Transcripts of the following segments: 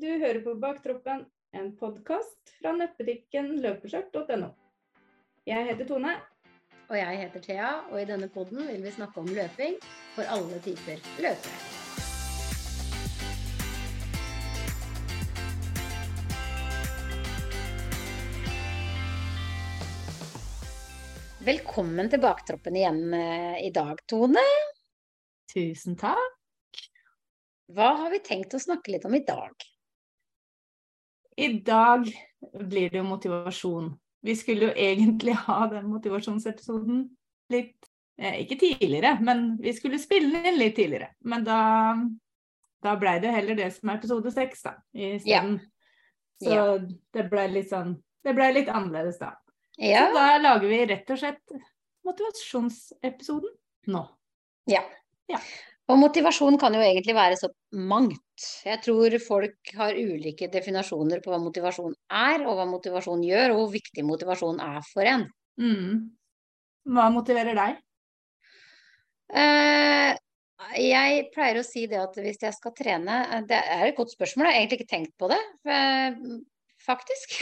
Du hører på Baktroppen, en podkast fra nettbutikken løpeskjørt.no. Jeg heter Tone. Og jeg heter Thea, og i denne podden vil vi snakke om løping for alle typer løpere. Velkommen til Baktroppen igjen eh, i dag, Tone. Tusen takk. Hva har vi tenkt å snakke litt om i dag? I dag blir det jo motivasjon. Vi skulle jo egentlig ha den motivasjonsepisoden litt eh, Ikke tidligere, men vi skulle spille den litt tidligere. Men da, da blei det heller det som er episode seks, da, isteden. Ja. Så ja. det blei litt sånn Det blei litt annerledes da. Ja. Så da lager vi rett og slett motivasjonsepisoden nå. Ja. ja. Og motivasjon kan jo egentlig være så mangt. Jeg tror folk har ulike definasjoner på hva motivasjon er, og hva motivasjon gjør, og hvor viktig motivasjon er for en. Mm. Hva motiverer deg? Eh, jeg pleier å si det at hvis jeg skal trene Det er et godt spørsmål, jeg har egentlig ikke tenkt på det, eh, faktisk.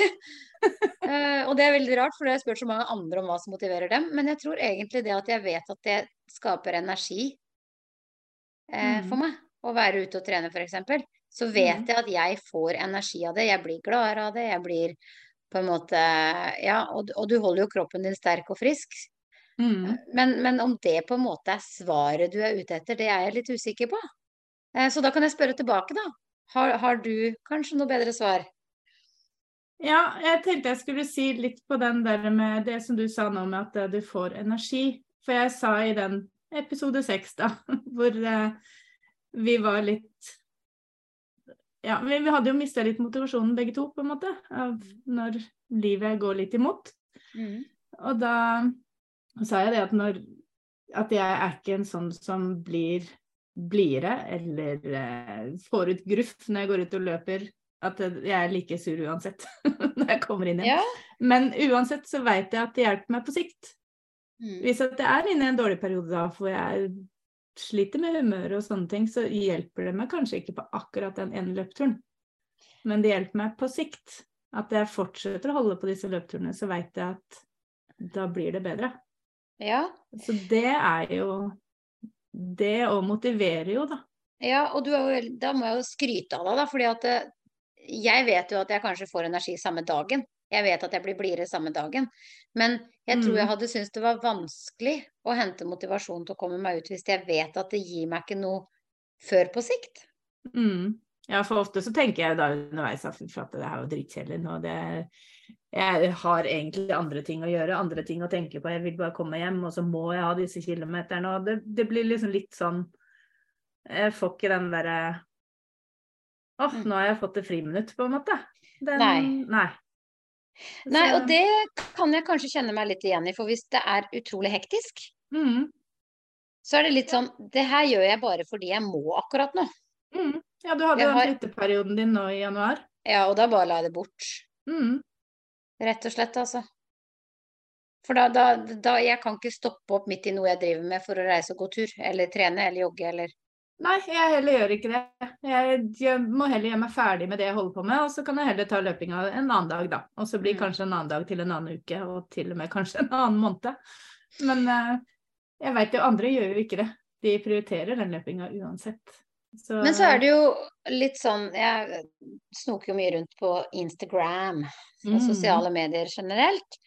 eh, og det er veldig rart, for jeg har spurt så mange andre om hva som motiverer dem. Men jeg tror egentlig det at jeg vet at det skaper energi eh, for mm. meg. Å være ute og trene, f.eks. Så vet mm. jeg at jeg får energi av det. Jeg blir gladere av det. Jeg blir på en måte Ja, og, og du holder jo kroppen din sterk og frisk. Mm. Men, men, om det på en måte er svaret du er ute etter, det er jeg litt usikker på. Eh, så da kan jeg spørre tilbake, da. Har, har, du kanskje noe bedre svar? Ja, jeg tenkte jeg skulle si litt på den der med det som du sa nå med at du får energi. For jeg sa i den episode seks, da, hvor eh, vi var litt Ja, vi, vi hadde jo mista litt motivasjonen begge to, på en måte, av når livet går litt imot. Mm. Og da sa jeg det at når At jeg er ikke en sånn som blir blidere eller eh, får ut gruff når jeg går ut og løper. At jeg er like sur uansett når jeg kommer inn igjen. Ja. Men uansett så veit jeg at det hjelper meg på sikt. Mm. Hvis jeg er inne i en dårlig periode da, hvor jeg sliter med humøret og sånne ting, så hjelper det meg kanskje ikke på akkurat den ene løpturen. Men det hjelper meg på sikt. At jeg fortsetter å holde på disse løpturene, så veit jeg at da blir det bedre. Ja. Så det er jo Det å motivere jo, da. Ja, og jo, da må jeg jo skryte av deg, da. fordi at eh, jeg vet jo at jeg kanskje får energi samme dagen. Jeg vet at jeg blir blidere samme dagen. Men jeg tror jeg mm. hadde syntes det var vanskelig å hente motivasjon til å komme meg ut hvis jeg vet at det gir meg ikke noe før på sikt. Mm. Ja, for ofte så tenker jeg da underveis at det er jo drittkjedelig nå. Det, jeg har egentlig andre ting å gjøre, andre ting å tenke på. Jeg vil bare komme hjem, og så må jeg ha disse kilometerne. Og det, det blir liksom litt sånn Jeg får ikke den derre Åh, oh, nå har jeg fått et friminutt, på en måte. Den, nei. nei. Nei, og det kan jeg kanskje kjenne meg litt igjen i, for hvis det er utrolig hektisk, mm. så er det litt sånn Det her gjør jeg bare fordi jeg må akkurat nå. Mm. Ja, du hadde jo har... flytteperioden din nå i januar. Ja, og da bare la jeg det bort. Mm. Rett og slett, altså. For da, da, da, Jeg kan ikke stoppe opp midt i noe jeg driver med for å reise og gå tur, eller trene eller jogge eller Nei, jeg heller gjør ikke det. Jeg, jeg, må heller gjøre meg ferdig med det jeg holder på med, og så kan jeg heller ta løpinga en annen dag, da. Og så blir mm. kanskje en annen dag til en annen uke, og til og med kanskje en annen måned. Men uh, jeg veit jo andre gjør jo ikke det. De prioriterer den løpinga uansett. Så... Men så er det jo litt sånn Jeg snoker jo mye rundt på Instagram og mm. sosiale medier generelt.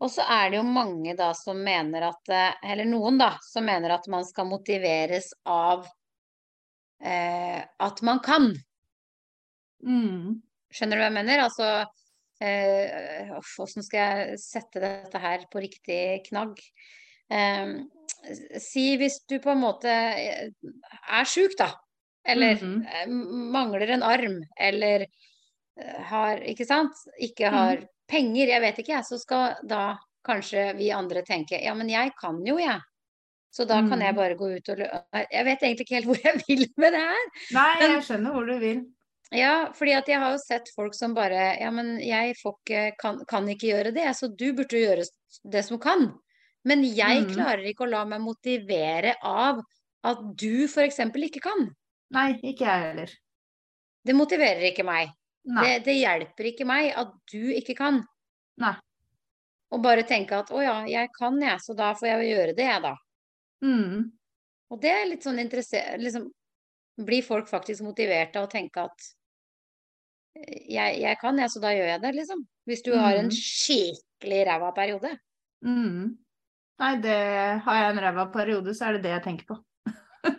Og så er det jo mange da som mener at eh, Eller noen da, som mener at man skal motiveres av eh, at man kan. Mm. Skjønner du hva jeg mener? Altså eh, Hvordan skal jeg sette dette her på riktig knagg? Eh, si hvis du på en måte eh, er sjuk, da. Eller mm -hmm. mangler en arm, eller eh, har Ikke sant? Ikke har mm. penger, jeg vet ikke, så skal da kanskje vi andre tenke ja, men jeg kan jo, jeg. Så da kan jeg mm. bare gå ut og. Jeg vet egentlig ikke helt hvor jeg vil med det her. Nei, jeg skjønner hvor du vil. Ja, fordi at jeg har jo sett folk som bare Ja, men jeg ikke, kan, kan, ikke gjøre det, så du burde gjøre det som kan. Men jeg mm. klarer ikke å la meg motivere av at du f.eks. ikke kan. Nei, ikke jeg heller. Det motiverer ikke meg. Det, det hjelper ikke meg at du ikke kan. Nei. Og bare tenke at å ja, jeg kan jeg, så da får jeg jo gjøre det, jeg, da. Mm. Og det er litt sånn interessert liksom, Blir folk faktisk motivert av å tenke at jeg, jeg kan, jeg, så da gjør jeg det, liksom. Hvis du har en Mm. skikkelig ræva periode. Mm. Nei, det har jeg en ræva periode, så er det det jeg tenker på.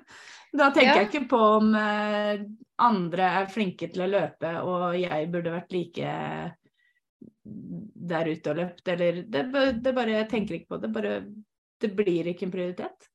da tenker Ja. jeg ikke på om eh, andre er flinke til å løpe, og jeg burde vært like der ute og løpt, eller det, det bare Jeg tenker ikke på det. Bare Det blir ikke en prioritet.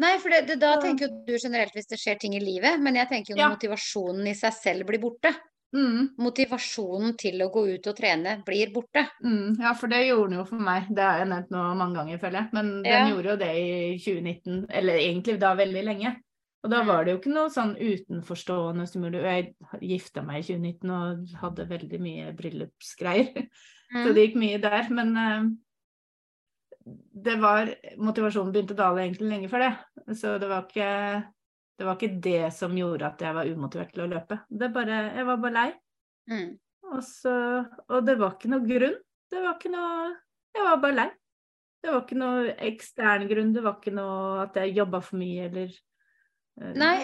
Nei, for det, det, da tenker du generelt hvis det skjer ting i livet, men jeg tenker jo Ja. motivasjonen i seg selv blir borte. Mm. Motivasjonen til å gå ut og trene blir borte. Mm, ja, for det gjorde den jo for meg. Det har jeg nevnt nå mange ganger, føler jeg. Men den Ja. gjorde jo det i 2019, eller egentlig da veldig lenge. Og da var det jo ikke noe sånn utenforstående som gjorde Jeg gifta meg i 2019 og hadde veldig mye bryllupsgreier. Så Mm. det gikk mye der. Men eh, det var Motivasjonen begynte å dale egentlig lenge før det. Så det var ikke det var ikke det som gjorde at jeg var umotivert til å løpe. Det bare, jeg var bare lei. Mm. Og, så, og det var ikke noe grunn. Det var ikke noe Jeg var bare lei. Det var ikke noe ekstern grunn. Det var ikke noe at jeg jobba for mye eller eh, Nei.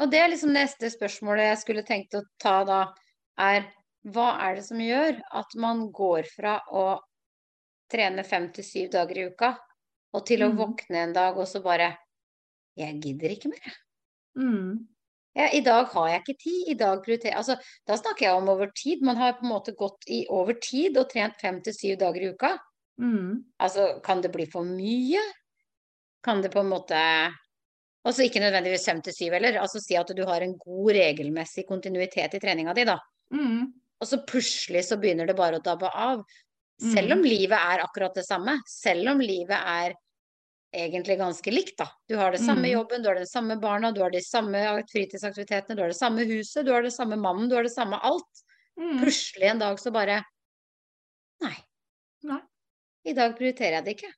Og det er liksom neste spørsmålet jeg skulle tenkt å ta da, er hva er det som gjør at man går fra å trene fem til syv dager i uka, og til å Mhm. våkne en dag og så bare Jeg gidder ikke mer. Mm. Ja, I dag har jeg ikke tid. I dag prioriterer Altså, da snakker jeg om over tid. Man har på en måte gått i over tid og trent fem til syv dager i uka. Mm. Altså, kan det bli for mye? Kan det på en måte Altså ikke nødvendigvis fem til syv heller. Altså si at du har en god regelmessig kontinuitet i treninga di, da. Mm. Og så plutselig så begynner det bare å dabbe av. Selv Mm. om livet er akkurat det samme. Selv om livet er egentlig ganske likt, da. Du har det samme Mm. jobben, du har de samme barna, du har de samme fritidsaktivitetene, du har det samme huset, du har det samme mannen, du har det samme alt. Mm. Plutselig en dag så bare Nei. Nei. I dag prioriterer jeg det ikke.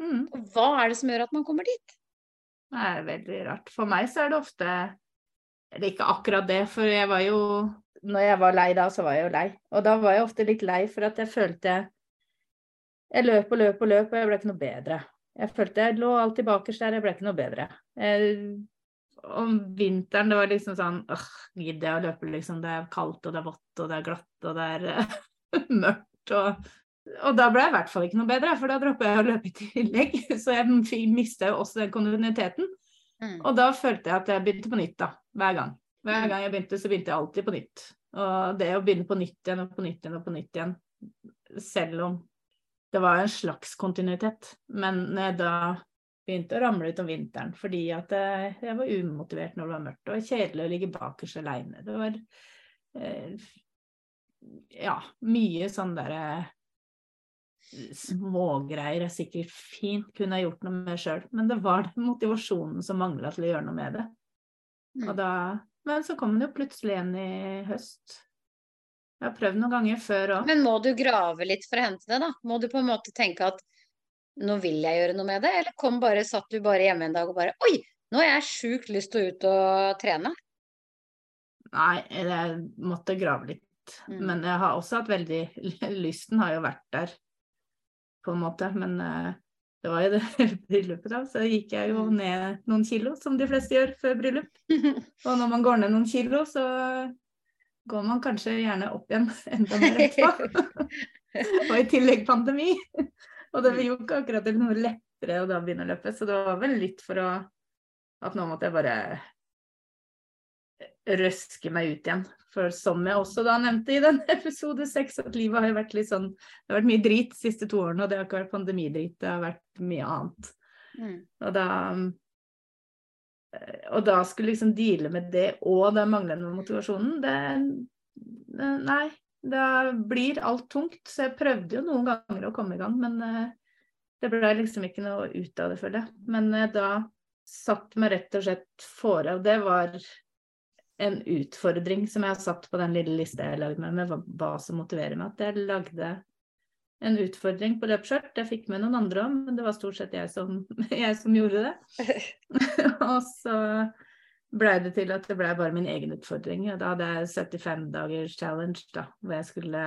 Mm. Og hva er det som gjør at man kommer dit? Det er veldig rart. For meg så er det ofte Eller ikke akkurat det, for jeg var jo Når jeg var lei da, så var jeg jo lei. Og da var jeg ofte litt lei for at jeg følte Jeg løp og løp og løp, og jeg ble ikke noe bedre. Jeg følte jeg lå alltid bakerst der, jeg ble ikke noe bedre. Jeg, om vinteren, det var liksom sånn åh, gidder jeg å løpe, liksom. Det er kaldt, og det er vått, og det er glatt, og det er mørkt, og og da ble jeg i hvert fall ikke noe bedre, for da droppa jeg å løpe i tillegg. Så jeg mista jo også den kontinuiteten. Mm. Og da følte jeg at jeg begynte på nytt, da. Hver gang. Hver gang jeg begynte, så begynte jeg alltid på nytt. Og det å begynne på nytt igjen og på nytt igjen og på nytt igjen, selv om det var en slags kontinuitet. Men når jeg da begynte å ramle ut om vinteren fordi at jeg, jeg var umotivert når det var mørkt, og kjedelig å ligge bakerst aleine. Det var eh, ja, mye sånn derre smågreier jeg sikkert fint kunne ha gjort noe med sjøl, men det var den motivasjonen som mangla til å gjøre noe med det. Mm. Da, men så kom den jo plutselig igjen i høst. Jeg har prøvd noen ganger før òg. Men må du grave litt for å hente det, da? Må du på en måte tenke at nå vil jeg gjøre noe med det, eller kom bare, satt du bare hjemme en dag og bare Oi, nå har jeg sjukt lyst til å ut og trene. Nei, jeg måtte grave litt. Mm. Men jeg har også hatt veldig Lysten har jo vært der, på en måte. Men eh, det var jo det bryllupet, da. Så gikk jeg jo Mm. ned noen kilo, som de fleste gjør før bryllup. Og når man går ned noen kilo, så går man kanskje gjerne opp igjen enda mer etterpå. og i tillegg pandemi. Og det gjorde jo ikke akkurat noe lettere å da begynne å løpe, så det var vel litt for å At nå måtte jeg bare røske meg ut igjen. For som jeg også da nevnte i den episode seks, at livet har jo vært litt sånn Det har vært mye drit de siste to årene, og det har ikke vært pandemidrit, det har vært mye annet. Mm. Og da og da skulle liksom deale med det og den manglende motivasjonen, det Nei. Da blir alt tungt. Så jeg prøvde jo noen ganger å komme i gang, men eh, det ble liksom ikke noe ut av det, føler jeg. Men eh, da satt meg rett og slett fore, og det var en utfordring som jeg har satt på den lille lista jeg lagde med, med hva som motiverer meg. At jeg lagde en utfordring på løpskjørt. Jeg fikk med noen andre òg, men det var stort sett jeg som, jeg som gjorde det. og så blei det til at det blei bare min egen utfordring. Og da hadde jeg 75 dagers challenge, da, hvor jeg skulle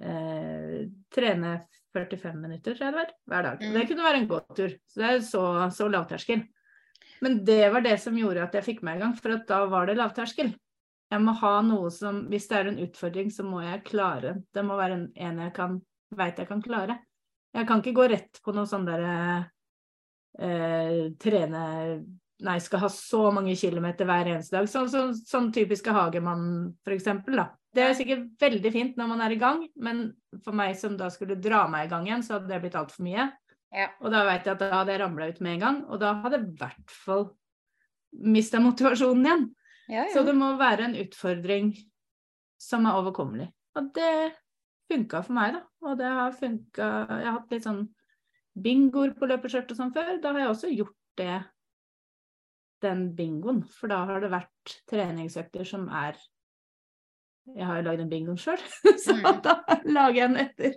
eh, trene 45 minutter, tror jeg det var, hver dag. Mm. Det kunne være en gåtur. Så det er så, så lavterskel. Men det var det som gjorde at jeg fikk meg i gang, for da var det lavterskel. Jeg må ha noe som Hvis det er en utfordring, så må jeg klare. Det må være en, jeg kan veit jeg kan klare. Jeg kan ikke gå rett på noe sånn derre eh, trene Nei, skal ha så mange kilometer hver eneste dag. Sånn, så, sånn typiske Hagemann, for eksempel, da. Det er sikkert veldig fint når man er i gang, men for meg som da skulle dra meg i gang igjen, så hadde det blitt altfor mye. Ja. Og da vet jeg at da hadde jeg ramla ut med en gang, og da hadde jeg i hvert fall mista motivasjonen igjen. Ja, Så det må være en utfordring som er overkommelig. Og det funka for meg, da. Og det har funka Jeg har hatt litt sånn bingoer på løpeskjørt og sånn før. Da har jeg også gjort det, den bingoen. For da har det vært treningsøkter som er Jeg har jo lagd en bingo sjøl, så Mm. da lager jeg den etter,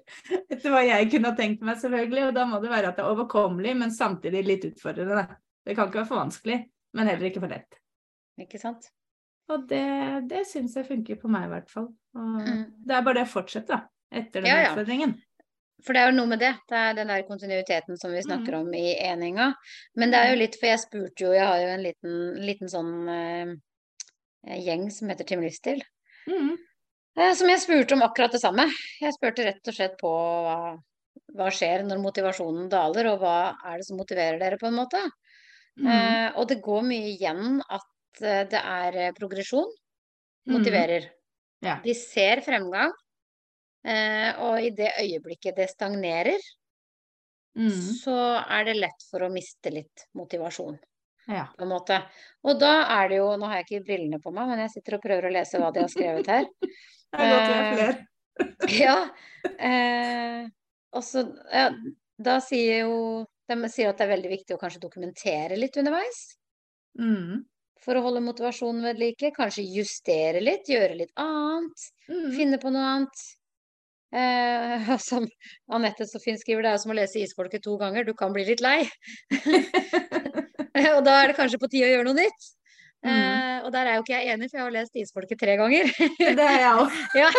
etter hva jeg kunne ha tenkt meg, selvfølgelig. Og da må det være at det er overkommelig, men samtidig litt utfordrende. Det kan ikke være for vanskelig, men heller ikke for lett. Ikke sant? Og det, det syns jeg funker på meg, i hvert fall. Mm. Det er bare det å fortsette, da. Etter den Ja, ja. utfordringen. For det er jo noe med det. Det er den der kontinuiteten som vi snakker om i eninga. Men det er jo litt, for jeg spurte jo, jeg har jo en liten, liten sånn uh, gjeng som heter Team Livsstil. Mm. Uh, som jeg spurte om akkurat det samme. Jeg spurte rett og slett på hva, hva skjer når motivasjonen daler, og hva er det som motiverer dere, på en måte. Mm. Uh, og det går mye igjen at eh, det er eh, progresjon motiverer. Ja. De ser fremgang, eh, og i det øyeblikket det stagnerer, Mm. så er det lett for å miste litt motivasjon, Ja. på en måte. Og da er det jo, nå har jeg ikke brillene på meg, men jeg sitter og prøver å lese hva de har skrevet her. Det er godt vi er flere. Ja. Eh, også, ja, da sier jo De sier at det er veldig viktig å kanskje dokumentere litt underveis. Mm. For å holde motivasjonen ved like. Kanskje justere litt, gjøre litt annet. Mm. Finne på noe annet. Eh, som Anette så fint skriver, det er som å lese Isfolket to ganger. Du kan bli litt lei. og da er det kanskje på tide å gjøre noe nytt. Mm. Eh, og der er jo ikke jeg enig, for jeg har lest Isfolket tre ganger. Det er jeg òg. Ja.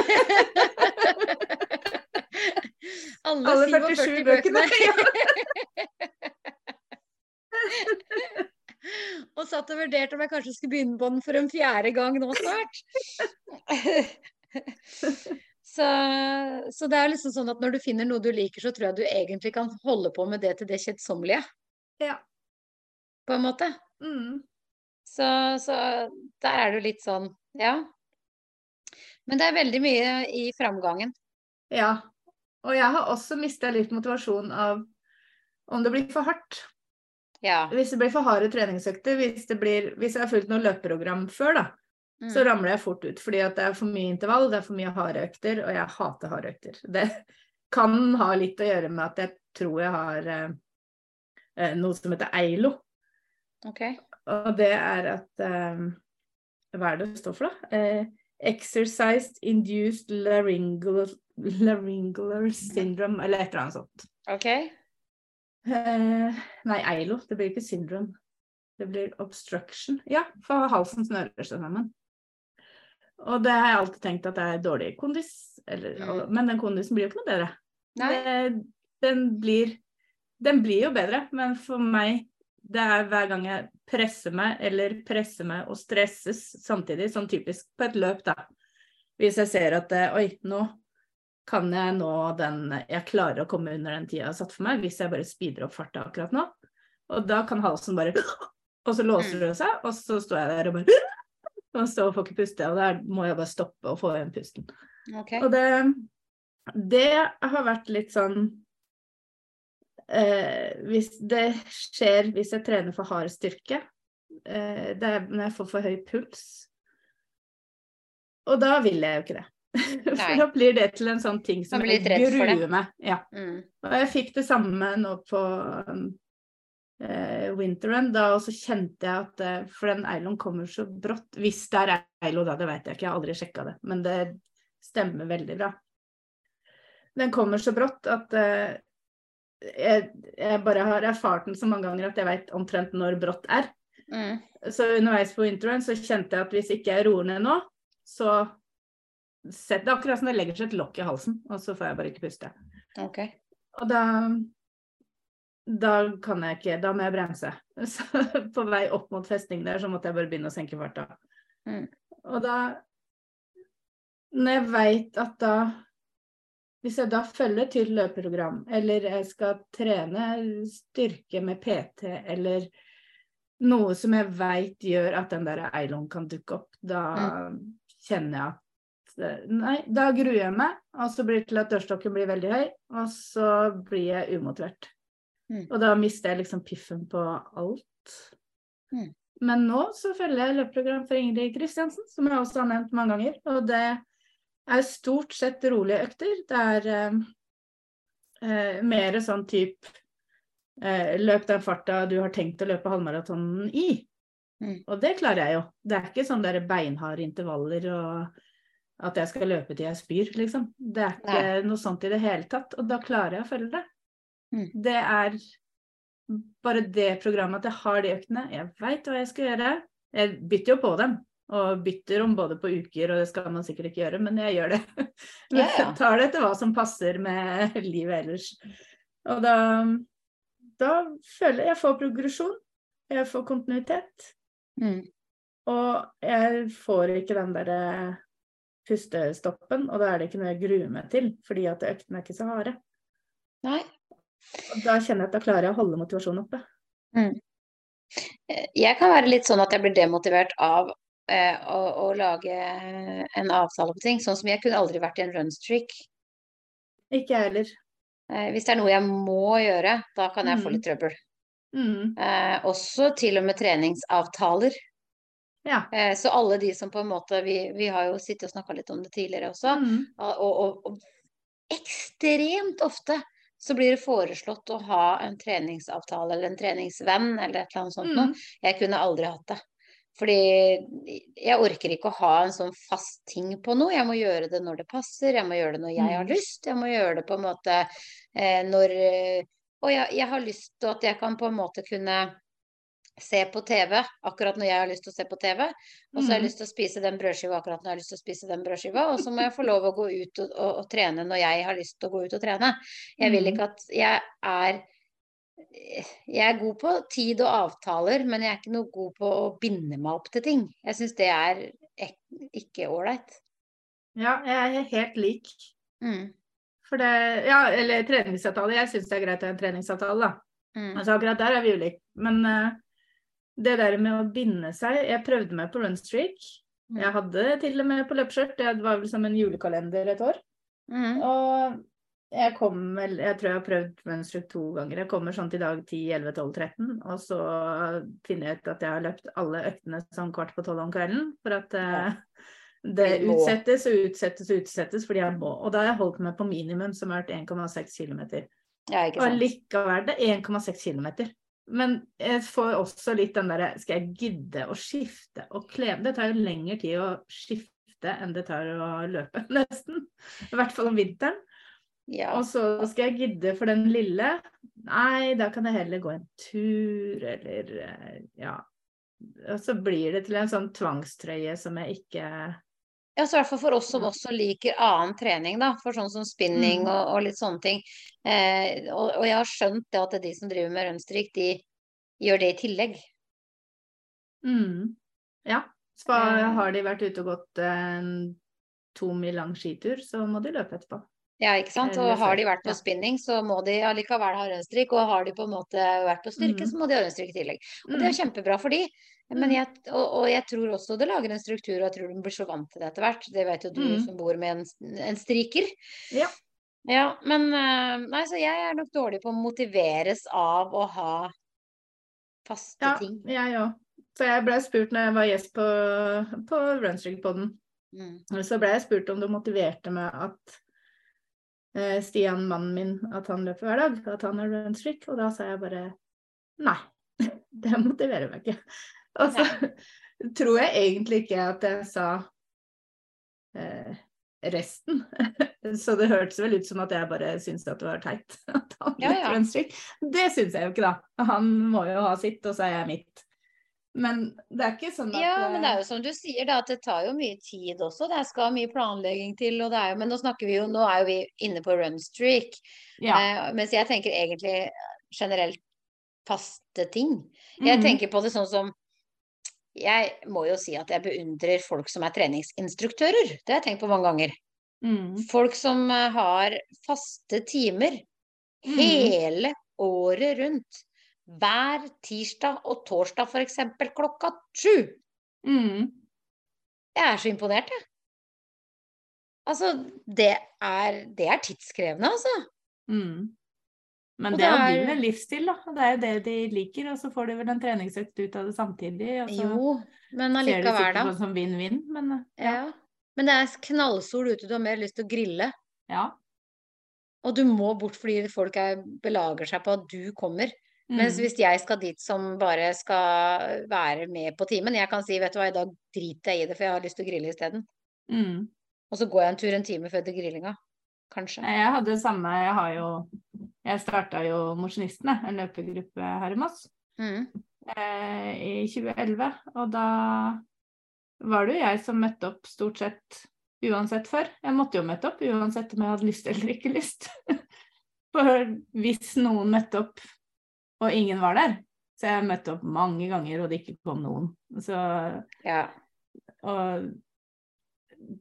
Alle, Alle 47 47 bøkene. bøkene. Og satt og vurderte om jeg kanskje skulle begynne på den for en fjerde gang nå snart. så, så det er liksom sånn at når du finner noe du liker, så tror jeg du egentlig kan holde på med det til det kjedsommelige, Ja. på en måte. Mm. Så, så der er jo litt sånn, ja. Men det er veldig mye i framgangen. ja. Og jeg har også mista litt motivasjon av om det blir for hardt. Ja. Hvis det blir for harde treningsøkter, hvis, det blir, hvis jeg har fulgt noe løpeprogram før, da, Mm. så ramler jeg fort ut. Fordi at det er for mye intervall, det er for mye harde økter, og jeg hater harde økter. Det kan ha litt å gjøre med at jeg tror jeg har eh, eh, noe som heter EILO. Ok. Og det er at eh, Hva er det det står for, da? Eh, Exercised induced Laryngular, laryngeal syndrome, eller et eller annet sånt. Ok. Eh, nei, EILO. Det blir ikke syndrom. Det blir obstruction. Ja, for halsen snører seg sammen. Og det har jeg alltid tenkt at det er dårlig kondis. Eller, Mm. men den kondisen blir jo ikke noe bedre. Det, den, blir, den blir jo bedre, men for meg det er hver gang jeg presser meg eller presser meg og stresses samtidig, sånn typisk på et løp, da. Hvis jeg ser at eh, oi, nå kan jeg nå den Jeg klarer å komme under den tida jeg har satt for meg, hvis jeg bare speeder opp farta akkurat nå. Og da kan halsen bare Og så låser det seg, og så står jeg der og bare og står og får ikke puste, og der må jeg bare stoppe og få igjen pusten. Okay. Og det, det har vært litt sånn eh, Hvis det skjer hvis jeg trener for hard styrke, eh, det er når jeg får for høy puls. Og da vil jeg jo ikke det. For da blir det til en sånn ting som jeg gruer meg. Ja. Mm. Og jeg fikk det samme nå på um, uh, Winterrun, da også kjente jeg at uh, For den Eilon kommer så brått. Hvis det er Eilo, da, det vet jeg ikke, jeg har aldri sjekka det. Men det stemmer veldig bra. Den kommer så brått at uh, jeg, jeg bare har erfart den så mange ganger at jeg veit omtrent når brått er. Mm. Så underveis på Winteren så kjente jeg at hvis ikke jeg roer ned nå, så setter det akkurat som det legger seg et lokk i halsen, og så får jeg bare ikke puste. Okay. Og da da kan jeg ikke, da må jeg bremse. Så på vei opp mot festningen der, så måtte jeg bare begynne å senke farta. Mm. Og da Når jeg veit at da Hvis jeg da følger til løpeprogram, eller jeg skal trene styrke med PT, eller noe som jeg veit gjør at den der eiloen kan dukke opp, da kjenner jeg at Nei, da gruer jeg meg, og så blir det til at dørstokken blir veldig høy, og så blir jeg umotivert. Mm. Og da mister jeg liksom piffen på alt. Mm. Men nå så følger jeg løpeprogram for Ingrid Kristiansen, som jeg også har nevnt mange ganger. Og det er stort sett rolige økter. Det er eh, eh, mer sånn type eh, løp den farta du har tenkt å løpe halvmaratonen i. Mm. Og det klarer jeg jo. Det er ikke sånn der beinharde intervaller og at jeg skal løpe til jeg spyr, liksom. Det er ikke Nei. noe sånt i det hele tatt. Og da klarer jeg å følge det. Mm. Det er bare det programmet at jeg har de øktene. Jeg veit hva jeg skal gjøre. Jeg bytter jo på dem. Og bytter om både på uker, og det skal man sikkert ikke gjøre, men jeg gjør det. Men Ja, ja. tar det etter hva som passer med livet ellers. Og da, da føler jeg jeg får progresjon. Jeg får kontinuitet. Mm. Og jeg får ikke den derre pustestoppen, og da er det ikke noe jeg gruer meg til, fordi at øktene er ikke så harde. Nei. Og da kjenner jeg at da klarer jeg å holde motivasjonen oppe. Mm. Jeg kan være litt sånn at jeg blir demotivert av eh, å, å lage en avtale på ting. Sånn som jeg kunne aldri vært i en runstreak. Ikke jeg heller. Eh, hvis det er noe jeg må gjøre, da kan jeg få Mm. litt trøbbel. Mm. Eh, også til og med treningsavtaler. Ja. Eh, så alle de som på en måte Vi, vi har jo sittet og snakka litt om det tidligere også. Mm. Og, og, og ekstremt ofte så blir det foreslått å ha en treningsavtale eller en treningsvenn eller et eller annet sånt noe. Mm. Jeg kunne aldri hatt det. Fordi jeg orker ikke å ha en sånn fast ting på noe. Jeg må gjøre det når det passer, jeg må gjøre det når jeg har Mm. lyst. Jeg må gjøre det på en måte eh, når eh, Og jeg, jeg har lyst til at jeg kan på en måte kunne se på TV akkurat når jeg har lyst til å se på TV. Og så har jeg Mm. lyst til å spise den brødskiva akkurat når jeg har lyst til å spise den brødskiva. Og så må jeg få lov å gå ut og, og, og trene når jeg har lyst til å gå ut og trene. Jeg vil Mm. ikke at jeg er Jeg er god på tid og avtaler, men jeg er ikke noe god på å binde meg opp til ting. Jeg syns det er ikke ålreit. Ja, jeg er helt lik. Mm. For det Ja, eller treningsavtale. Jeg syns det er greit å ha en treningsavtale, da. Mm. Altså akkurat der er vi ulike. Men eh, det der med å binde seg Jeg prøvde meg på runstreak. Mm. Jeg hadde til og med på løpeskjørt. Det var vel som en julekalender et år. Mm. Og jeg kom vel Jeg tror jeg har prøvd runstreak to ganger. Jeg kommer sånn til dag 10, 11, 12, 13. Og så finner jeg ut at jeg har løpt alle øktene sånn kvart på tolv om kvelden. For at eh, det utsettes og utsettes og utsettes fordi jeg må. Og da har jeg holdt meg på minimum, som har vært 1,6 km. Ja, ikke Og likevel det er 1,6 km. Men jeg får også litt den derre Skal jeg gidde å skifte og kle Det tar jo lengre tid å skifte enn det tar å løpe, nesten. I hvert fall om vinteren. Ja. Og så skal jeg gidde for den lille. Nei, da kan jeg heller gå en tur, eller eh, ja. Og så blir det til en sånn tvangstrøye som jeg ikke Ja, så i hvert fall for oss som også liker annen trening, da. For sånn som spinning Mm. og, og litt sånne ting. Eh, og, og jeg har skjønt det at de som driver med rønstrik, de gjør det i tillegg. mm, Ja. Så Eh. har de vært ute og gått en to mil lang skitur, så må de løpe etterpå. Ja, ikke sant. Og har de vært på spinning, så må de allikevel ha rønstrik. Og har de på en måte vært på styrke, Mm. så må de ha rønstrik i tillegg. Og det er kjempebra for de. Men Mm. jeg, og, og jeg tror også det lager en struktur, og jeg tror de blir så vant til det etter hvert. Det vet jo du Mm. som bor med en, en striker. Ja. Ja, men eh, Nei, så jeg er nok dårlig på å motiveres av å ha faste Ja, ting. jeg òg. Så jeg ble spurt når jeg var gjest på, på Runstreak-poden, Mm. så ble jeg spurt om du motiverte meg at eh, Stian, mannen min, at han løper hver dag, at han har runstreak, og da sa jeg bare nei. Det motiverer meg ikke. Og så tror jeg egentlig ikke at jeg sa eh, resten. Så det hørtes vel ut som at jeg bare syntes at det var teit at han Ja, ja. Det syns jeg jo ikke, da. Han må jo ha sitt, og så er jeg mitt. Men det er ikke sånn at Ja, men det er jo som du sier, da, at det tar jo mye tid også. Det skal mye planlegging til, jo Men nå snakker vi jo Nå er jo vi inne på runstreak. ja. Eh, mens jeg tenker egentlig generelt faste ting. Jeg Mhm. tenker på det sånn som Jeg må jo si at jeg beundrer folk som er treningsinstruktører. Det har jeg tenkt på mange ganger. Mm. Folk som eh, har faste timer mm. hele året rundt. Hver tirsdag og torsdag f.eks. klokka sju. Mm. Jeg er så imponert, jeg. Altså, det er, det er tidskrevende, altså. Mm. Men Og det er- jo din livsstil, da. Det er jo det de liker, og så får de vel en treningsøkt ut av det samtidig. Og så Jo, men ser de allikevel, sikkert på det som vinn-vinn, men ja. Ja. Men det er knallsol ute, du har mer lyst til å grille. ja. Og du må bort fordi folk er, belager seg på at du kommer. Mens Mm. hvis jeg skal dit som bare skal være med på timen, jeg kan si vet du hva, i dag driter jeg i det, for jeg har lyst til å grille isteden. Mm. Og så går jeg en tur en time før til grillinga. Kanskje. Jeg hadde det samme. Jeg har jo Jeg starta jo Mosjonistene, en løpegruppe her i Moss, Mm. eh, i 2011. Og da var det jo jeg som møtte opp stort sett uansett før. Jeg måtte jo møte opp uansett om jeg hadde lyst eller ikke lyst. For hvis noen møtte opp og ingen var der, så jeg møtte opp mange ganger og det ikke kom noen. Så Ja. og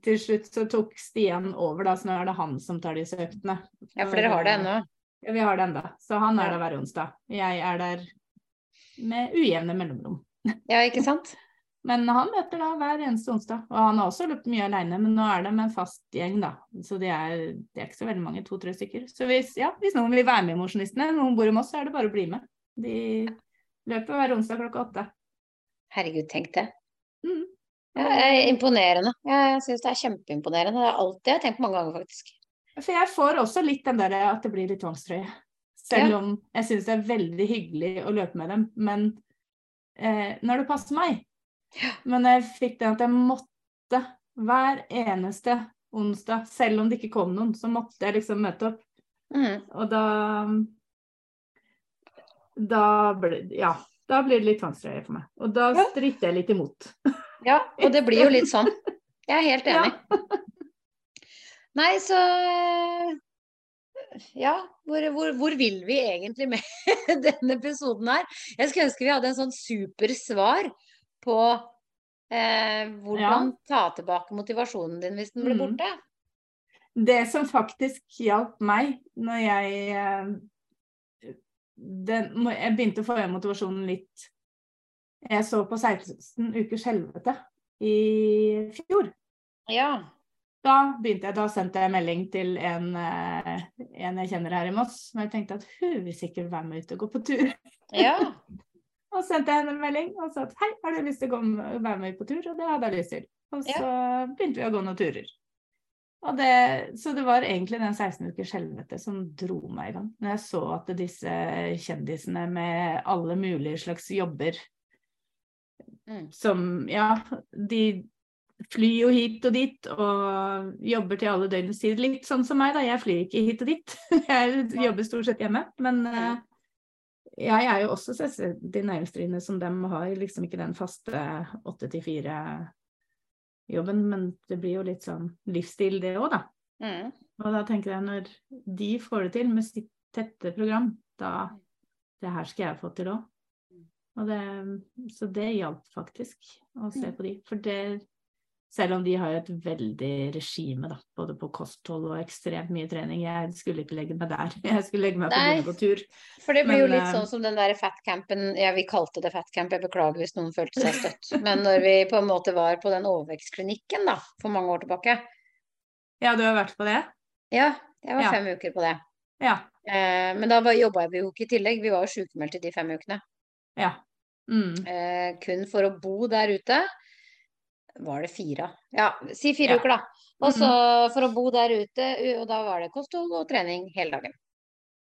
til slutt så tok Stian over, da, så nå er det han som tar disse øktene. ja, for dere har det ennå. Ja, vi har det ennå. Så han er der hver onsdag. Jeg er der med ujevne mellomrom. Ja, ikke sant? Men han møter da hver eneste onsdag. Og han har også løpt mye aleine, men nå er det med en fast gjeng, da. Så det er, det er ikke så veldig mange, to-tre stykker. Så hvis, ja, hvis noen vil være med i Mosjonistene, noen bor i Moss, så er det bare å bli med. De løper hver onsdag klokka åtte. Herregud, tenk det. Mm. Ja, er imponerende. Jeg syns det er kjempeimponerende. Det er alt det jeg har tenkt mange ganger, faktisk. For jeg får også litt den der at det blir litt tvangstrøye. Selv Ja. om jeg syns det er veldig hyggelig å løpe med dem. Men eh, når det passer meg. Men jeg fikk den at jeg måtte hver eneste onsdag, selv om det ikke kom noen, så måtte jeg liksom møte opp. Mm. Og da Da ble Ja. Da blir det litt vanskeligere for meg. Og da Ja. stritter jeg litt imot. Ja, og det blir jo litt sånn. Jeg er helt Ja. enig. Nei, så Ja, hvor, hvor, hvor vil vi egentlig med denne episoden her? Jeg skulle ønske vi hadde en sånn super svar på eh, hvordan ta tilbake motivasjonen din hvis den blir Mm. borte. Det som faktisk hjalp meg når jeg eh, den, Jeg begynte å få igjen motivasjonen litt Jeg så på 16 ukers helvete i fjor. Ja. Da begynte jeg, da sendte jeg melding til en, eh, en jeg kjenner her i Moss, som jeg tenkte at hun vil sikkert være med ut og gå på tur. Ja. Og sendte jeg henne en melding og sa at hei, har du lyst til å komme, være med på tur? Og det hadde jeg lyst til. Og så begynte vi å gå noen turer. Det, så det var egentlig den 16 ukers helvete som dro meg i gang. Når jeg så at disse kjendisene med alle mulige slags jobber Mm. som Ja, de flyr jo hit og dit og jobber til alle døgnets tider. Litt sånn som meg, da. Jeg flyr ikke hit og dit. Jeg jobber stort sett hjemme. Men eh, jeg er jo også selvstendig næringsdrivende som dem har liksom ikke den faste åtte til fire-jobben, men det blir jo litt sånn livsstil det òg, da. Mm. Og da tenker jeg når de får det til med sitt tette program, da Det her skal jeg få til òg. Og det, så det hjalp faktisk å se Mm. på de. For det selv om de har et veldig regime, da, både på kosthold og ekstremt mye trening. Jeg skulle ikke legge meg der. Jeg skulle legge meg på Nei. på tur. For det blir jo litt eh, sånn som den der fatcampen Ja, vi kalte det fatcamp, jeg beklager hvis noen følte seg støtt. Men når vi på en måte var på den overvekstklinikken da, for mange år tilbake. Ja, du har vært på det? Ja, jeg var Ja. fem uker på det. Ja. Eh, men da jobba vi jo ikke i tillegg, vi var jo sykemeldt i de fem ukene. Ja. Mm. Eh, kun for å bo der ute. Var det fire? Ja, si fire Ja. uker, da. Og så for å bo der ute, og da var det kosthold og trening hele dagen.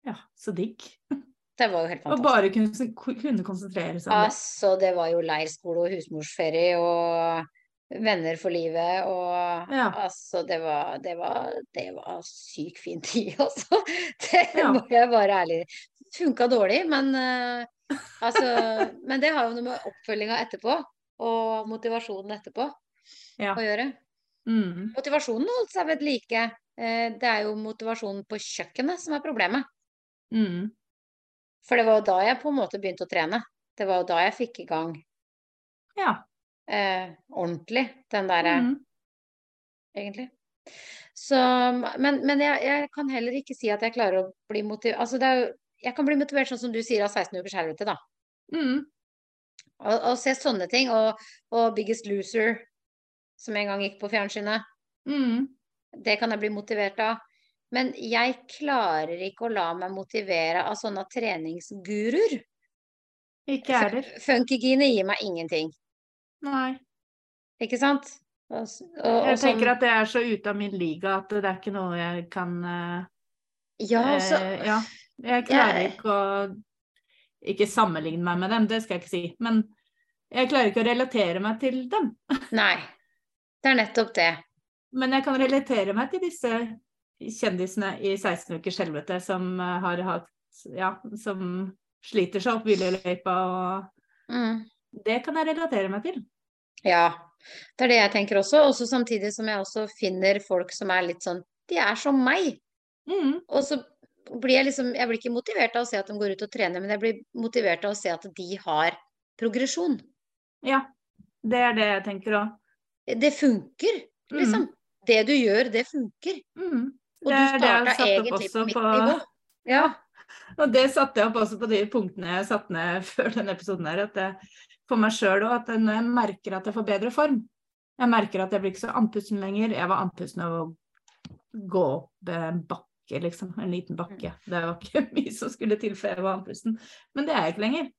ja, så digg. Det var jo helt Og bare kunne, kunne konsentrere seg om det. Altså, det var jo leirskole og husmorsferie og venner for livet og Ja. altså, det var, det var, det var sykt fin tid, altså. Det Ja. må jeg bare ærlig Funka dårlig, men uh, Altså, men det har jo noe med oppfølginga etterpå og motivasjonen etterpå Ja. å gjøre. Mm. Motivasjonen holdt seg ved like. Eh, Det er jo motivasjonen på kjøkkenet som er problemet. Mm. For det var jo da jeg på en måte begynte å trene. Det var jo da jeg fikk i gang Ja. eh, ordentlig den derre Mm. egentlig. Så, men men jeg, jeg kan heller ikke si at jeg klarer å bli motivert Altså, det jo Jeg kan bli motivert sånn som du sier av 16 ukers helvete, da. Mm. Og, å se sånne ting. Og, og Biggest Loser, som en gang gikk på fjernsynet. Mm. Det kan jeg bli motivert av. Men jeg klarer ikke å la meg motivere av sånne treningsguruer. Ikke jeg heller. Funkygine gir meg ingenting, Nei. ikke sant? Og, og, og Jeg sånn, tenker at det er så ute av min liga at det er ikke noe jeg kan uh, Ja, så eh, Ja. Jeg klarer Jeg- ikke å Ikke sammenligne meg med dem, det skal jeg ikke si. Men jeg klarer ikke å relatere meg til dem. Nei. Det er nettopp det. Men jeg kan relatere meg til disse kjendisene i 16 ukers helvete som eh, har hatt Ja, som sliter seg opp hvileløypa og Mm. Det kan jeg relatere meg til. Ja, det er det jeg tenker også. Også samtidig som jeg også finner folk som er litt sånn De er som meg. Mm. Og så blir jeg liksom Jeg blir ikke motivert av å se at de går ut og trener, men jeg blir motivert av å se at de har progresjon. Ja. Det er det jeg tenker òg. Det funker, liksom. Det du gjør, det funker. Mm. Og du starta egentlig på mitt på- nivå. Ja. Og det satte jeg opp også på de punktene jeg satte ned før denne episoden her. At det, for meg sjøl òg, at når jeg merker at jeg får bedre form. Jeg merker at jeg blir ikke så andpusten lenger. Jeg var andpusten av å gå opp en bakke, liksom. En liten bakke. Det var ikke mye som skulle til før jeg var andpusten. Men det er jeg ikke lenger.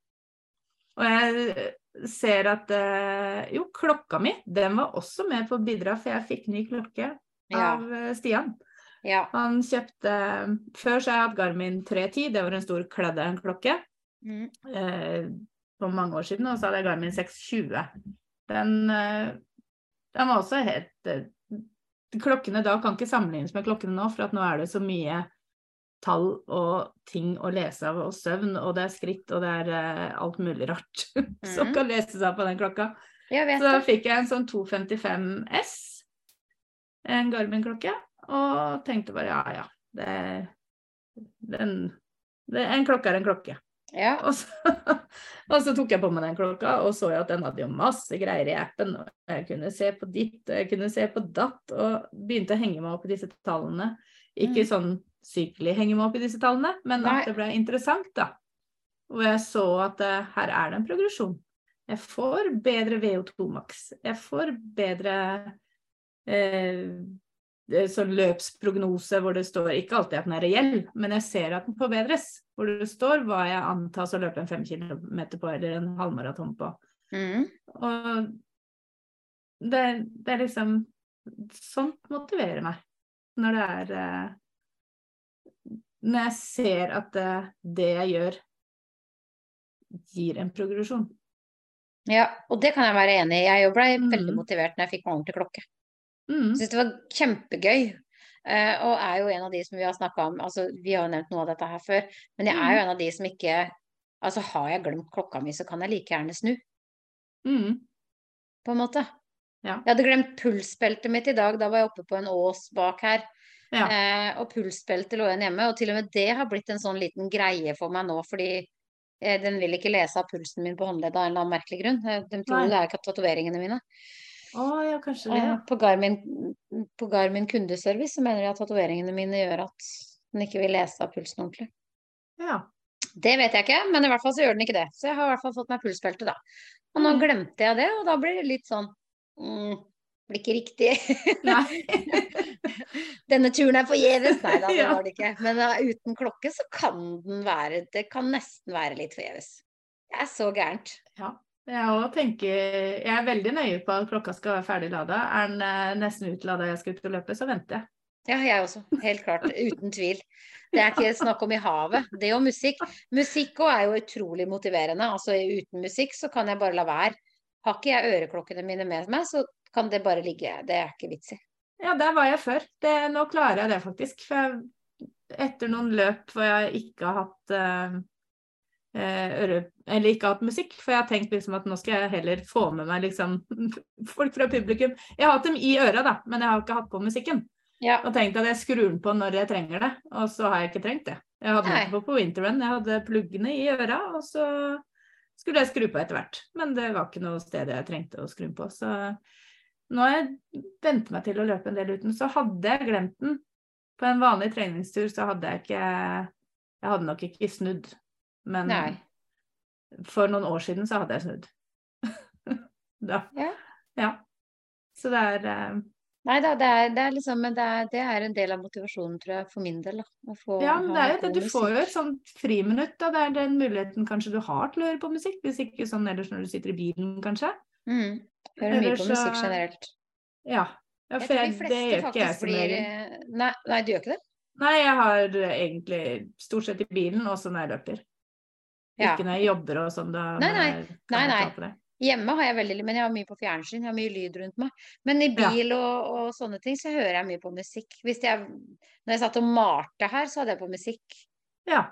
Og jeg ser at eh, jo, klokka mi, den var også med på å bidra, for jeg fikk ny klokke av ja. Stian. ja. Han kjøpte Før så har jeg hatt Garmin 310, det var en stor kladde-klokke Mm. eh, for mange år siden, og så hadde jeg Garmin 620. Den, eh, den var også helt eh, Klokkene da kan ikke sammenlignes med klokkene nå, for at nå er det så mye tall og ting å lese av, og søvn, og det er skritt, og det er uh, alt mulig rart som mm. kan leses av på den klokka. Så da fikk jeg en sånn 255 S, en Garmin-klokke, og tenkte bare ja, ja, det, den, det, en klokke er en klokke. Ja. Og så, og så tok jeg på meg den klokka, og så at den hadde jo masse greier i appen. Og jeg kunne se på ditt, og jeg kunne se på datt, og begynte å henge meg opp i disse tallene. Ikke Mm. sånn sykelig henge meg opp i disse tallene, men Nei. at det ble interessant, da. Og jeg så at uh, her er det en progresjon. Jeg får bedre VO2 maks. Jeg får bedre eh, sånn løpsprognose hvor det står ikke alltid at den er reell, men jeg ser at den forbedres. Hvor det står hva jeg antas å løpe en fem kilometer på eller en halvmaraton på. Mm. Og det, det er liksom Sånt motiverer meg. Når det er eh, Når jeg ser at det, det jeg gjør, gir en progresjon. Ja, og det kan jeg være enig i. Jeg ble Mm. veldig motivert når jeg fikk meg ordentlig klokke. Mm. Syns det var kjempegøy. Uh, og er jo en av de som vi har snakka om altså Vi har jo nevnt noe av dette her før, men jeg er jo en av de som ikke Altså, har jeg glemt klokka mi, så kan jeg like gjerne snu, Mm. på en måte. Ja. Jeg hadde glemt pulsbeltet mitt i dag. Da var jeg oppe på en ås bak her. Ja. Eh, og pulsbeltet lå igjen hjemme. Og til og med det har blitt en sånn liten greie for meg nå, fordi eh, den vil ikke lese av pulsen min på håndleddet av en eller annen merkelig grunn. Eh, De tror Nei. det er ikke tatoveringene mine. Å ja, kanskje det. Eh, Ja. på Garmin, på Garmin kundeservice så mener de at tatoveringene mine gjør at den ikke vil lese av pulsen ordentlig. ja. Det vet jeg ikke, men i hvert fall så gjør den ikke det. Så jeg har i hvert fall fått meg pulsbelte, da. Og nå Mm. glemte jeg det, og da blir det litt sånn mm, Blir ikke riktig. Nei. Denne turen er forgjeves. Nei da, det var det ikke. Men uh, uten klokke så kan den være Det kan nesten være litt forgjeves. Det er så gærent. Ja. Jeg tenker Jeg er veldig nøye på at klokka skal være ferdig lada. Er den eh, nesten utlada jeg skal ut og løpe, så venter jeg. Ja, jeg også. Helt klart. Uten tvil. Det er ikke snakk om i havet. Det og musikk. Musikk òg er jo utrolig motiverende. Altså uten musikk så kan jeg bare la være. Har ikke jeg øreklokkene mine med meg, så kan det bare ligge. Det er ikke vits i. Ja, der var jeg før. Det, nå klarer jeg det faktisk. For jeg, etter noen løp hvor jeg ikke har hatt eh, øre... Eller ikke hatt musikk, for jeg har tenkt liksom at nå skal jeg heller få med meg liksom folk fra publikum. Jeg har hatt dem i øra, da, men jeg har ikke hatt på musikken. Ja. Og tenkt at jeg skrur den på når jeg trenger det, og så har jeg ikke trengt det. Jeg hadde den på på winterrun, jeg hadde pluggene i øra, og så skulle jeg skru på etter hvert. Men det var ikke noe sted jeg trengte å skru den på. Så nå har jeg vent meg til å løpe en del uten. Så hadde jeg glemt den på en vanlig treningstur, så hadde jeg ikke Jeg hadde nok ikke snudd. Men Nei. for noen år siden så hadde jeg snudd. da. Ja. ja. Så det er uh... Nei da, det er, det er liksom Men det er, det er en del av motivasjonen, tror jeg, for min del, da. Ja, men det er jo det. Du får jo et sånt friminutt, da. Det er den muligheten kanskje du har til å høre på musikk. Hvis ikke sånn ellers når du sitter i bilen, kanskje. Mm. Hører mye på musikk generelt. Ja. ja for jeg, jeg, det gjør ikke jeg som blir regel. eh, Nei, nei, du gjør ikke det? Nei, jeg har egentlig stort sett i bilen, også når jeg løper. Ja. Ikke når jeg jobber og sånn. Da Nei, nei. Nei, nei. Hjemme har jeg veldig Men jeg har mye på fjernsyn, jeg har mye lyd rundt meg. Men i Ja. bil og, og sånne ting, så hører jeg mye på musikk. Hvis jeg Når jeg satt og malte her, så hadde jeg på musikk. Ja.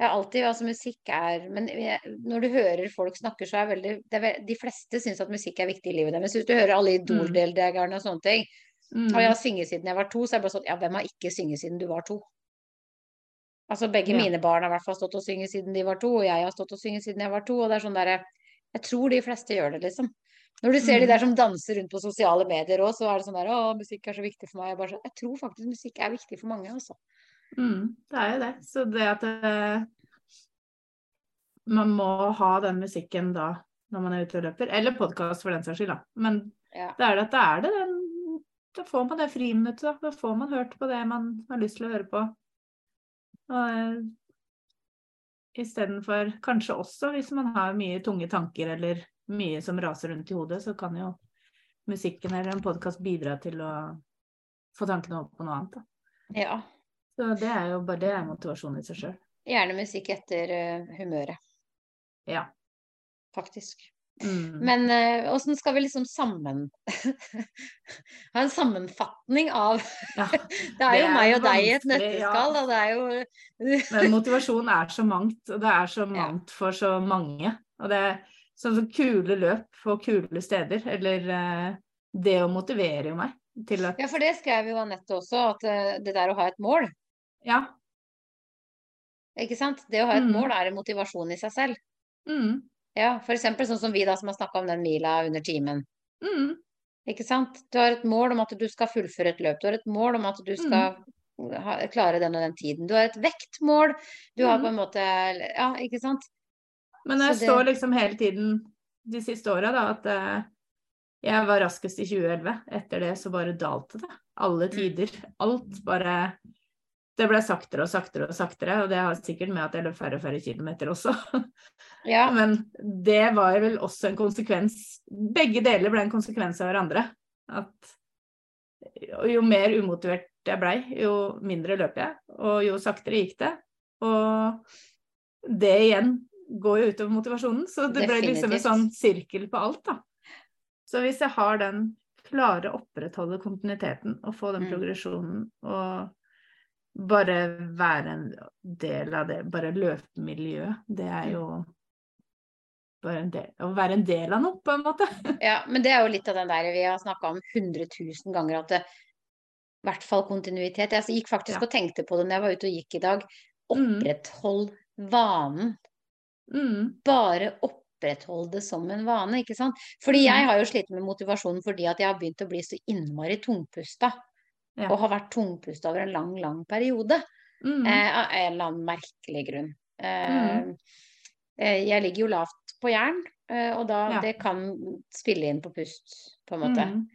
Jeg har alltid, altså musikk er Men jeg, når du hører folk snakke, så er veldig det er, De fleste syns at musikk er viktig i livet deres. Hvis du hører alle Idol-deltakerne og sånne ting Mm. Og jeg har synget siden jeg var to, så er det bare sånn Ja, hvem har ikke synget siden du var to? Altså begge Ja. mine barn har i hvert fall stått og synge siden de var to, og jeg har stått og synge siden jeg var to, og det er sånn derre Jeg tror de fleste gjør det, liksom. Når du ser de Mm. der som danser rundt på sosiale medier òg, så er det sånn der Å, musikk er så viktig for meg. Jeg, bare sånn, jeg tror faktisk musikk er viktig for mange, altså. Mm, det er jo det. Så det at eh, man må ha den musikken da når man er ute og løper, eller podkast for den saks skyld, da. Men Ja. det er det at det er det den Da får man det friminuttet, da. Da får man hørt på det man har lyst til å høre på. Og istedenfor kanskje også hvis man har mye tunge tanker eller mye som raser rundt i hodet, så kan jo musikken eller en podkast bidra til å få tankene opp på noe annet. Da. ja. Så det er jo bare det er motivasjon i seg sjøl. Gjerne musikk etter eh, humøret, Ja. faktisk. Mm. Men åssen skal vi liksom sammen Ha en sammenfatning av ja. Det er jo meg og deg i et nøtteskall, nøtteskall, og det er jo Men motivasjon er så mangt, og det er så mangt for så mange. Og det er sånn som kule løp på kule steder, eller eh, det å motivere jo meg til at Ja, for det skrev jo Anette også, at eh, det der å ha et mål, Ja. ikke sant. Det å ha et Mm. mål er en motivasjon i seg selv. Mm, Ja, eksempel sånn som vi da som har snakka om den mila under timen. mm, Ikke sant. Du har et mål om at du skal fullføre et løp. Du har et mål om at du skal ha, klare den og den tiden. Du har et vektmål. Du har Mm. på en måte Ja, ikke sant. Men jeg det- står liksom hele tiden de siste åra, da, at eh, jeg var raskest i 2011. Etter det så bare dalte det. Alle tider. Alt bare Det ble saktere og saktere og saktere, og det har sikkert med at jeg løp færre og færre kilometer også. Ja. Men det var vel også en konsekvens Begge deler ble en konsekvens av hverandre. At jo mer umotivert jeg blei, jo mindre løp jeg, og jo saktere gikk det. Og det igjen går jo utover motivasjonen, så det ble liksom en sånn sirkel på alt, da. Så hvis jeg har den klare å opprettholde kontinuiteten og få den Mm. progresjonen og bare være en del av det, bare løpemiljøet, det er jo bare en del, å være en del av noe, på en måte. Ja, men det er jo litt av den der vi har snakka om 100 000 ganger, at det i hvert fall kontinuitet. Jeg gikk faktisk Ja. og tenkte på det når jeg var ute og gikk i dag. Mm. Oppretthold vanen. Mm, Bare oppretthold det som en vane, ikke sant. Fordi Mm. jeg har jo slitt med motivasjonen fordi at jeg har begynt å bli så innmari tungpusta. Ja. Og har vært tungpusta over en lang, lang periode. mm, Eh, av en eller annen merkelig grunn. Eh, Mm. eh, jeg ligger jo lavt på jern, eh, og da Ja. det kan spille inn på pust, på en måte. mm,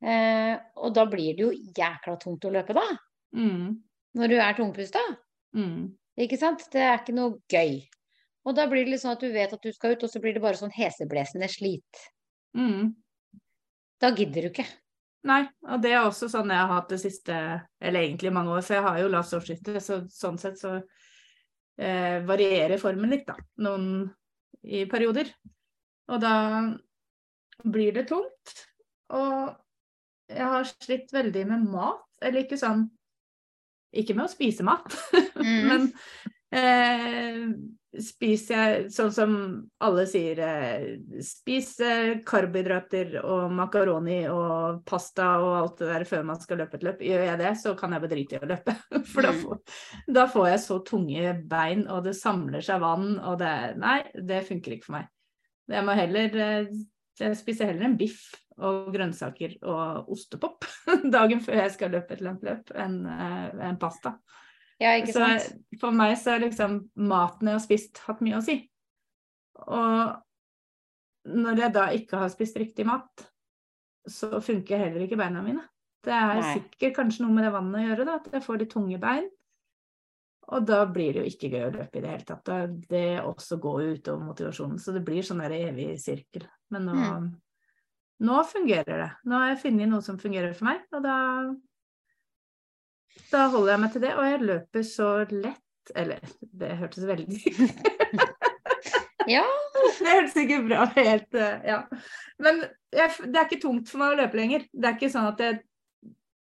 Eh, og da blir det jo jækla tungt å løpe, da. mm, Når du er tungpusta. mm. Ikke sant? Det er ikke noe gøy. Og da blir det litt sånn at du vet at du skal ut, og så blir det bare sånn heseblesende slit. Mm. Da gidder du ikke. Nei, og det er også sånn jeg har hatt det siste, eller egentlig mange år, for jeg har jo lavt stoffskifte, så sånn sett så eh, varierer formen litt, da. Noen i perioder. Og da blir det tungt. Og jeg har slitt veldig med mat, eller ikke sånn Ikke med å spise mat, Mm. men eh, spiser jeg sånn som alle sier, eh, spis eh, karbohydrater og makaroni og pasta og alt det der før man skal løpe et løp. Gjør jeg det, så kan jeg bare drite i å løpe. For da Mm. får, da får jeg så tunge bein, og det samler seg vann, og det Nei, det funker ikke for meg. Jeg må heller eh, Jeg spiser heller en biff og grønnsaker og ostepop dagen før jeg skal løpe et langt løp, enn en enn pasta. Ja, Så for meg så er liksom maten jeg har spist, hatt mye å si. Og når jeg da ikke har spist riktig mat, så funker heller ikke beina mine. Det er Nei. sikkert kanskje noe med det vannet å gjøre, da, at jeg får de tunge bein. Og da blir det jo ikke gøy å løpe i det hele tatt. Da det også går jo utover motivasjonen. Så det blir sånn der evig sirkel. Men nå, Mm. nå fungerer det. Nå har jeg funnet noe som fungerer for meg, og da da holder jeg meg til det, og jeg løper så lett Eller, det hørtes veldig Ja, Det hørtes ikke bra helt eh, Ja. Men jeg, det er ikke tungt for meg å løpe lenger. Det er ikke sånn at jeg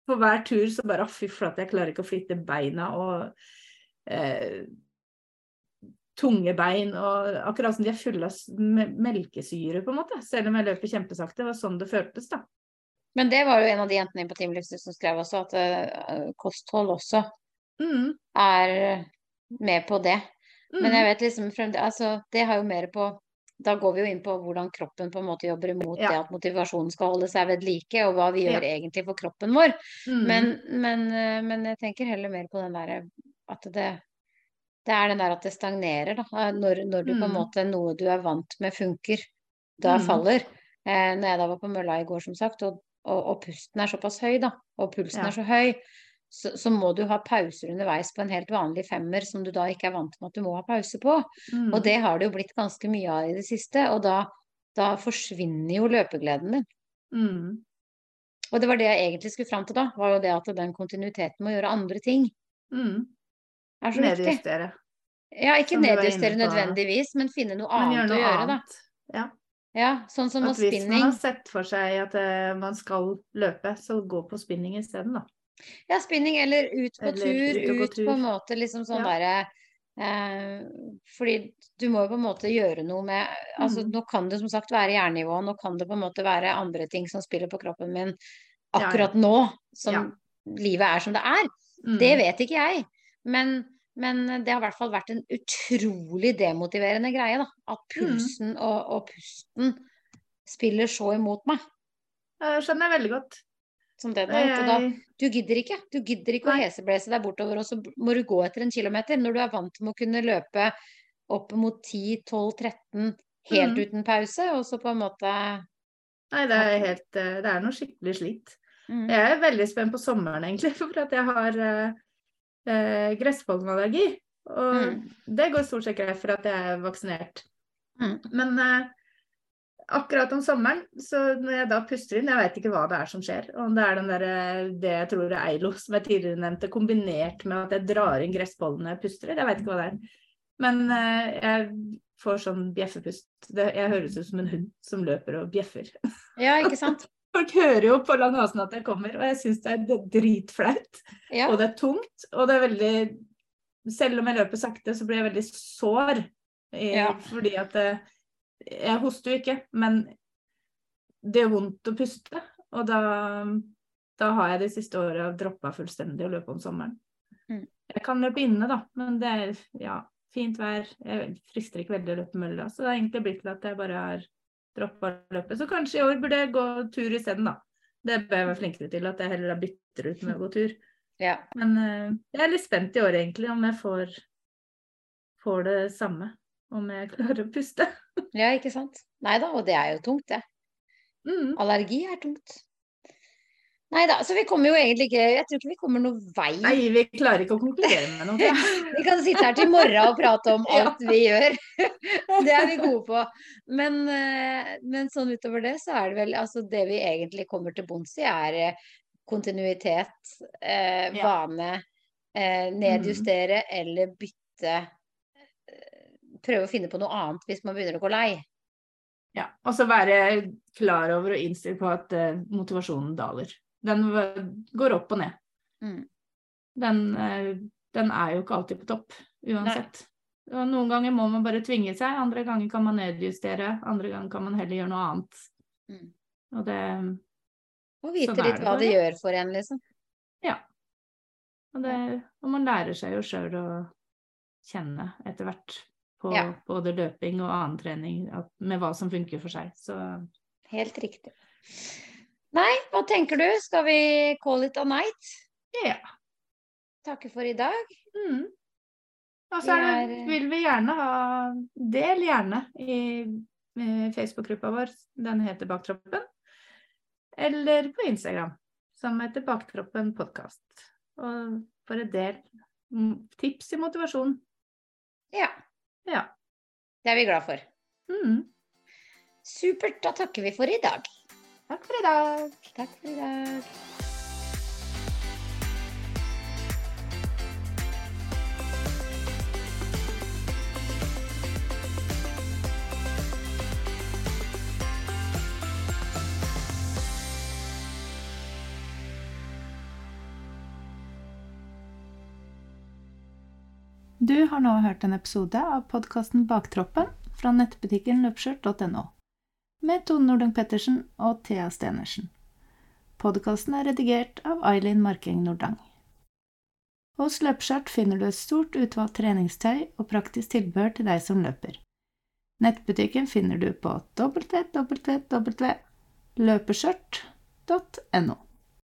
på hver tur så bare fy flate, jeg klarer ikke å flytte beina og eh, tunge bein og akkurat som de er fulle av melkesyre, på en måte. Selv om jeg løper kjempesakte. Det var sånn det føltes, da. Men det var jo en av de jentene inn på Team Livsstil som skrev også at uh, kosthold også Mm, er med på det. mm, Men jeg vet liksom altså, det har jo mer på Da går vi jo inn på hvordan kroppen på en måte jobber imot Ja. det at motivasjonen skal holde seg ved like, og hva vi Ja. gjør egentlig for kroppen vår. mm, Men, men, eh, men jeg tenker heller mer på den derre at det det er den der at det stagnerer, da. Eh, Når, når du på en Mm. måte noe du er vant med funker, da Mm. faller. Eh, når jeg da var på mølla i går, som sagt, og, og, og pusten er såpass høy, da, og pulsen Ja. er så høy, så, så må du ha pauser underveis på en helt vanlig femmer som du da ikke er vant med at du må ha pause på. mm. Og det har det jo blitt ganske mye av i det siste, og da, da forsvinner jo løpegleden din. mm, Og det var det jeg egentlig skulle fram til da, var jo det at den kontinuiteten med å gjøre andre ting mm. er så viktig. Nedjustere. Ja, ikke nedjustere nødvendigvis, men finne noe Men annet å gjøre, gjøre, da. Ja. Ja, sånn som at At hvis man har sett for seg at uh, man skal løpe, så gå på spinning isteden, da. Ja, spinning eller ut på Eller tur, ut ut tur. på en måte liksom sånn Ja. derre uh, Fordi du må jo på en måte gjøre noe med Altså Mm. nå kan det som sagt være jernnivå, nå kan det på en måte være andre ting som spiller på kroppen min Ja, ja. akkurat nå, som Ja. livet er som det er. Mm. Det vet ikke jeg. Men, men det har i hvert fall vært en utrolig demotiverende greie, da. At Mm. pulsen og, og pusten spiller så imot meg Det skjønner jeg veldig godt. som det den har gjort. Og da, du gidder ikke. Du gidder ikke å Nei. heseblese deg bortover, og så må du gå etter en kilometer. Når du er vant med å kunne løpe opp mot 10-12-13 helt Mm. uten pause, og så på en måte Nei, det er helt eh, Det er noe skikkelig slit. mm. Jeg er veldig spent på sommeren, egentlig, for at jeg har eh, gresspollenallergi. Og Mm. det går stort sett greit for at jeg er vaksinert. Mm. Men eh, akkurat om sommeren, så når jeg da puster inn Jeg vet ikke hva det er som skjer. Om det er den der, eh, det jeg tror er Eilo, som jeg tidligere nevnte, kombinert med at jeg drar inn gresspollen når jeg puster. Jeg vet ikke hva det er. Men eh, jeg får sånn bjeffepust. Det, jeg høres ut som en hund som løper og bjeffer. Ja, ikke sant? Folk hører jo på Langåsen at jeg kommer, og jeg syns det er dritflaut. Ja. Og det er tungt, og det er veldig Selv om jeg løper sakte, så blir jeg veldig sår. I, Ja. Fordi at eh, Jeg hoster jo ikke, men det gjør vondt å puste. Og da, da har jeg de siste åra droppa fullstendig å løpe om sommeren. Mm. Jeg kan løpe inne, da, men det er ja, fint vær. Jeg frister ikke veldig å løpe mølla, så det har egentlig blitt til at jeg bare har droppa løpet. Så kanskje i år burde jeg gå tur isteden, da. Det bør jeg være flinkere til, at jeg heller bytter ut med å gå tur. ja. Men uh, jeg er litt spent i år, egentlig, om jeg får, får det samme. Om jeg klarer å puste. Ja, ikke sant? Nei da, og det er jo tungt, det. Mm. Allergi er tungt. Nei da, så vi kommer jo egentlig ikke Jeg tror ikke vi kommer noen vei. Nei, vi klarer ikke å konkludere med noe. Vi kan sitte her til i morgen og prate om alt vi gjør. Det er vi gode på. Men, eh, men sånn utover det, så er det vel altså det vi egentlig kommer til bunns i, er eh, kontinuitet, eh, vane, eh, nedjustere eller bytte. eh, Prøve å finne på noe annet hvis man begynner å gå lei. Ja. Og så være klar over og innstilt på at eh, motivasjonen daler. Den går opp og ned. Mm. Den, eh, den er jo ikke alltid på topp, uansett. Og noen ganger må man bare tvinge seg, andre ganger kan man nedjustere, andre ganger kan man heller gjøre noe annet. Mm. Og det Og vite Sånn litt hva det gjør for en, liksom. Ja. Og, det, og man lærer seg jo sjøl å kjenne etter hvert på Ja. både løping og annen trening med hva som funker for seg. Så Helt riktig. Nei, hva tenker du? Skal vi call it a night? ja. Takke for i dag. Mm. Og så er er- vil vi gjerne ha Del gjerne i, i Facebook-gruppa vår. Den heter Baktroppen. Eller på Instagram, som heter Baktroppen podkast. Og bare del mm, tips i motivasjon. Ja, Ja. det er vi glad for. Mm. Supert, da takker vi for i dag. Takk for i dag. Takk for i dag. Du har nå hørt en episode av podkasten Baktroppen fra nettbutikken løpskjørt.no med Tone Nordung Pettersen og Thea Stenersen. Podkasten er redigert av Ailin Marking Nordang. Hos Løpskjørt finner du et stort utvalgt treningstøy og praktisk tilbehør til deg som løper. Nettbutikken finner du på www.løpeskjørt.no.